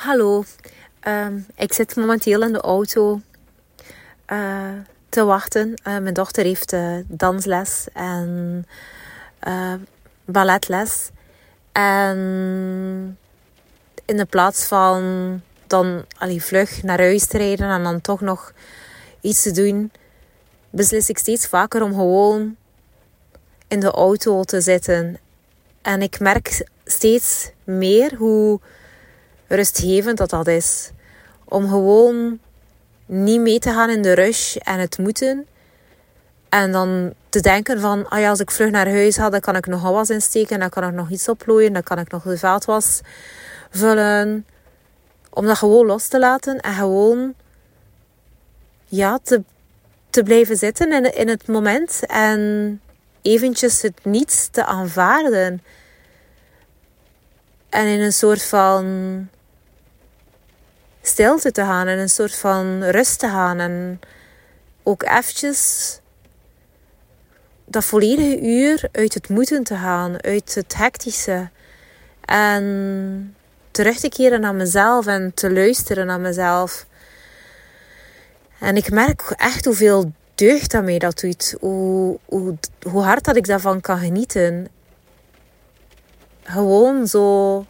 Hallo, ehm, ik zit momenteel in de auto uh, te wachten. Uh, mijn dochter heeft uh, dansles en balletles. En in de plaats van dan allee, vlug naar huis te rijden en dan toch nog iets te doen, beslis ik steeds vaker om gewoon in de auto te zitten. En ik merk steeds meer hoe rustgevend dat dat is. Om gewoon niet mee te gaan in de rush en het moeten. En dan te denken van, ah ja, als ik vlug naar huis ga, dan kan ik nog was insteken. Dan kan ik nog iets oplooien. Dan kan ik nog de vaatwas vullen. Om dat gewoon los te laten. En gewoon, ja, te, te blijven zitten in, in het moment. En eventjes het niets te aanvaarden. En in een soort van stilte te gaan en een soort van rust te gaan. En ook eventjes dat volledige uur uit het moeten te gaan, uit het hectische. En terug te keren naar mezelf en te luisteren naar mezelf. En ik merk echt hoeveel deugd dat dat doet. Hoe, hoe, hoe hard dat ik daarvan kan genieten. Gewoon zo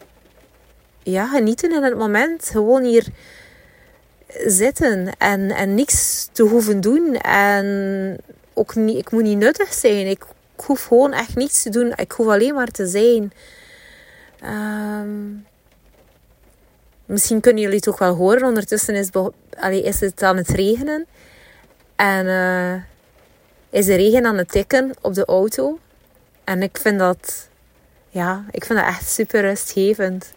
ja, genieten in het moment. Gewoon hier zitten en, en niks te hoeven doen. En ook niet, ik moet niet nuttig zijn. Ik, hoef gewoon echt niets te doen. Ik hoef alleen maar te zijn. Um, misschien kunnen jullie het ook wel horen. Ondertussen is, allee, is het aan het regenen. En uh, is de regen aan het tikken op de auto. En ik vind dat, ja, ik vind dat echt super rustgevend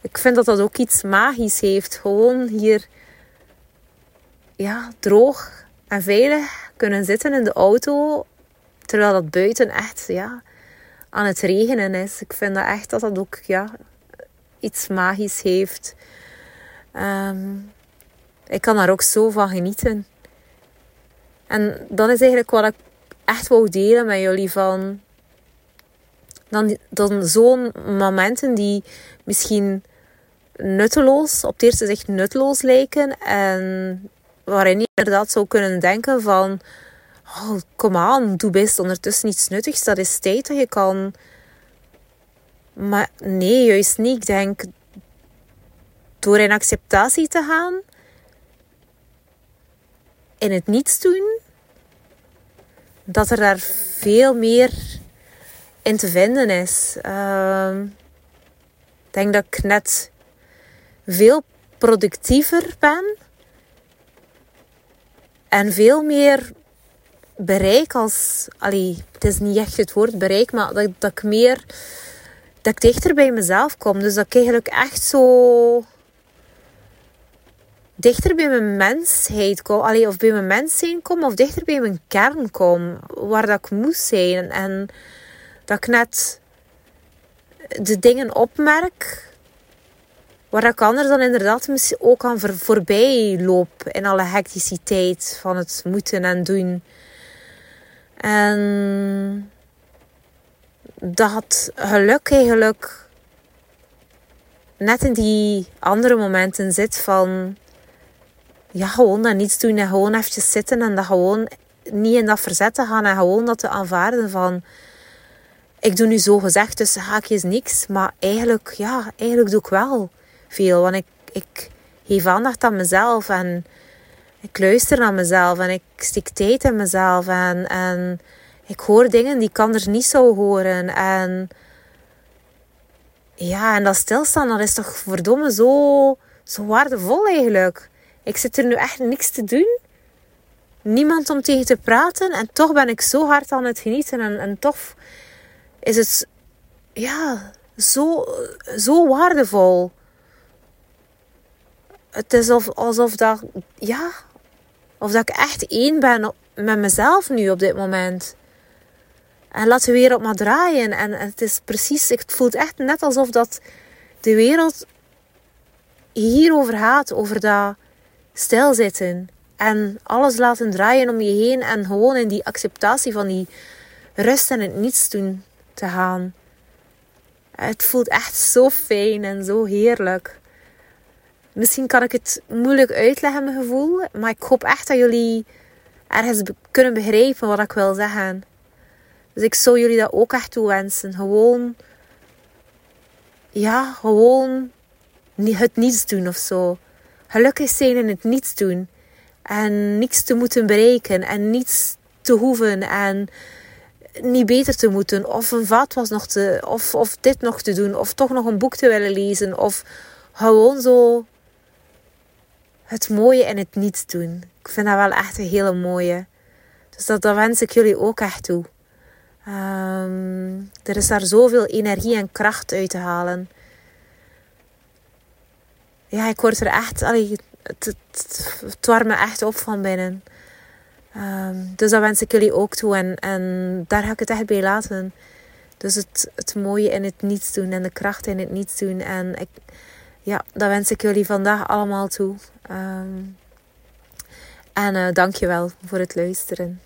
ik vind dat dat ook iets magisch heeft. Gewoon hier ja, droog en veilig kunnen zitten in de auto. Terwijl dat buiten echt ja, aan het regenen is. Ik vind dat echt dat dat ook ja, iets magisch heeft. Ehm, ik kan daar ook zo van genieten. En dat is eigenlijk wat ik echt wou delen met jullie. Van dan, dan zo'n momenten die misschien nutteloos, op het eerste zicht nutteloos lijken. En waarin je inderdaad zou kunnen denken van... Oh, kom aan, doe best ondertussen iets nuttigs. Dat is tijd dat je kan... Maar nee, juist niet. Ik denk, door in acceptatie te gaan... In het niets doen... Dat er daar veel meer in te vinden is. Uh, ik denk dat ik net veel productiever ben en veel meer bereik als. Allee, het is niet echt het woord bereik, maar dat, dat ik meer. dat ik dichter bij mezelf kom. Dus dat ik eigenlijk echt zo. dichter bij mijn mensheid kom. Allee, of bij mijn mens zijn kom, of dichter bij mijn kern kom. Waar dat ik moest zijn. En dat ik net de dingen opmerk Waar ik anders dan inderdaad ook aan voorbij loop in alle hecticiteit van het moeten en doen. En dat geluk eigenlijk net in die andere momenten zit van ja, gewoon dat niets doen en gewoon eventjes zitten en dat gewoon niet in dat verzet te gaan en gewoon dat te aanvaarden van ik doe nu zo gezegd tussen haakjes niks, maar eigenlijk, ja, eigenlijk doe ik wel veel. Want ik, ik geef aandacht aan mezelf en ik luister naar mezelf en ik stik tijd in mezelf en, en ik hoor dingen die ik anders niet zou horen. En ja, en dat stilstaan, dat is toch verdomme zo, zo waardevol eigenlijk. Ik zit er nu echt niks te doen. Niemand om tegen te praten. En toch ben ik zo hard aan het genieten. En, en toch is het ja, zo, zo waardevol het is alsof, dat, ja, of dat ik echt één ben met mezelf nu op dit moment. En laat de wereld maar draaien. En het is precies, het voelt echt net alsof dat de wereld hierover gaat, over dat stilzitten. En alles laten draaien om je heen en gewoon in die acceptatie van die rust en het niets doen te gaan. Het voelt echt zo fijn en zo heerlijk. Misschien kan ik het moeilijk uitleggen, mijn gevoel. Maar ik hoop echt dat jullie ergens kunnen begrijpen wat ik wil zeggen. Dus ik zou jullie dat ook echt toewensen. Gewoon, ja, gewoon het niets doen of zo. Gelukkig zijn in het niets doen. En niets te moeten bereiken. En niets te hoeven. En niet beter te moeten. Of een vat was nog te. Of, of dit nog te doen. Of toch nog een boek te willen lezen. Of gewoon zo het mooie in het niets doen. Ik vind dat wel echt een hele mooie. Dus dat, dat wens ik jullie ook echt toe. Um, er is daar zoveel energie en kracht uit te halen. Ja, ik word er echt... Allee, het, het, me echt op van binnen. Um, dus dat wens ik jullie ook toe. En, en daar ga ik het echt bij laten. Dus het, het mooie in het niets doen. En de kracht in het niets doen. En ik, ja, dat wens ik jullie vandaag allemaal toe. Um, en uh, dankjewel voor het luisteren.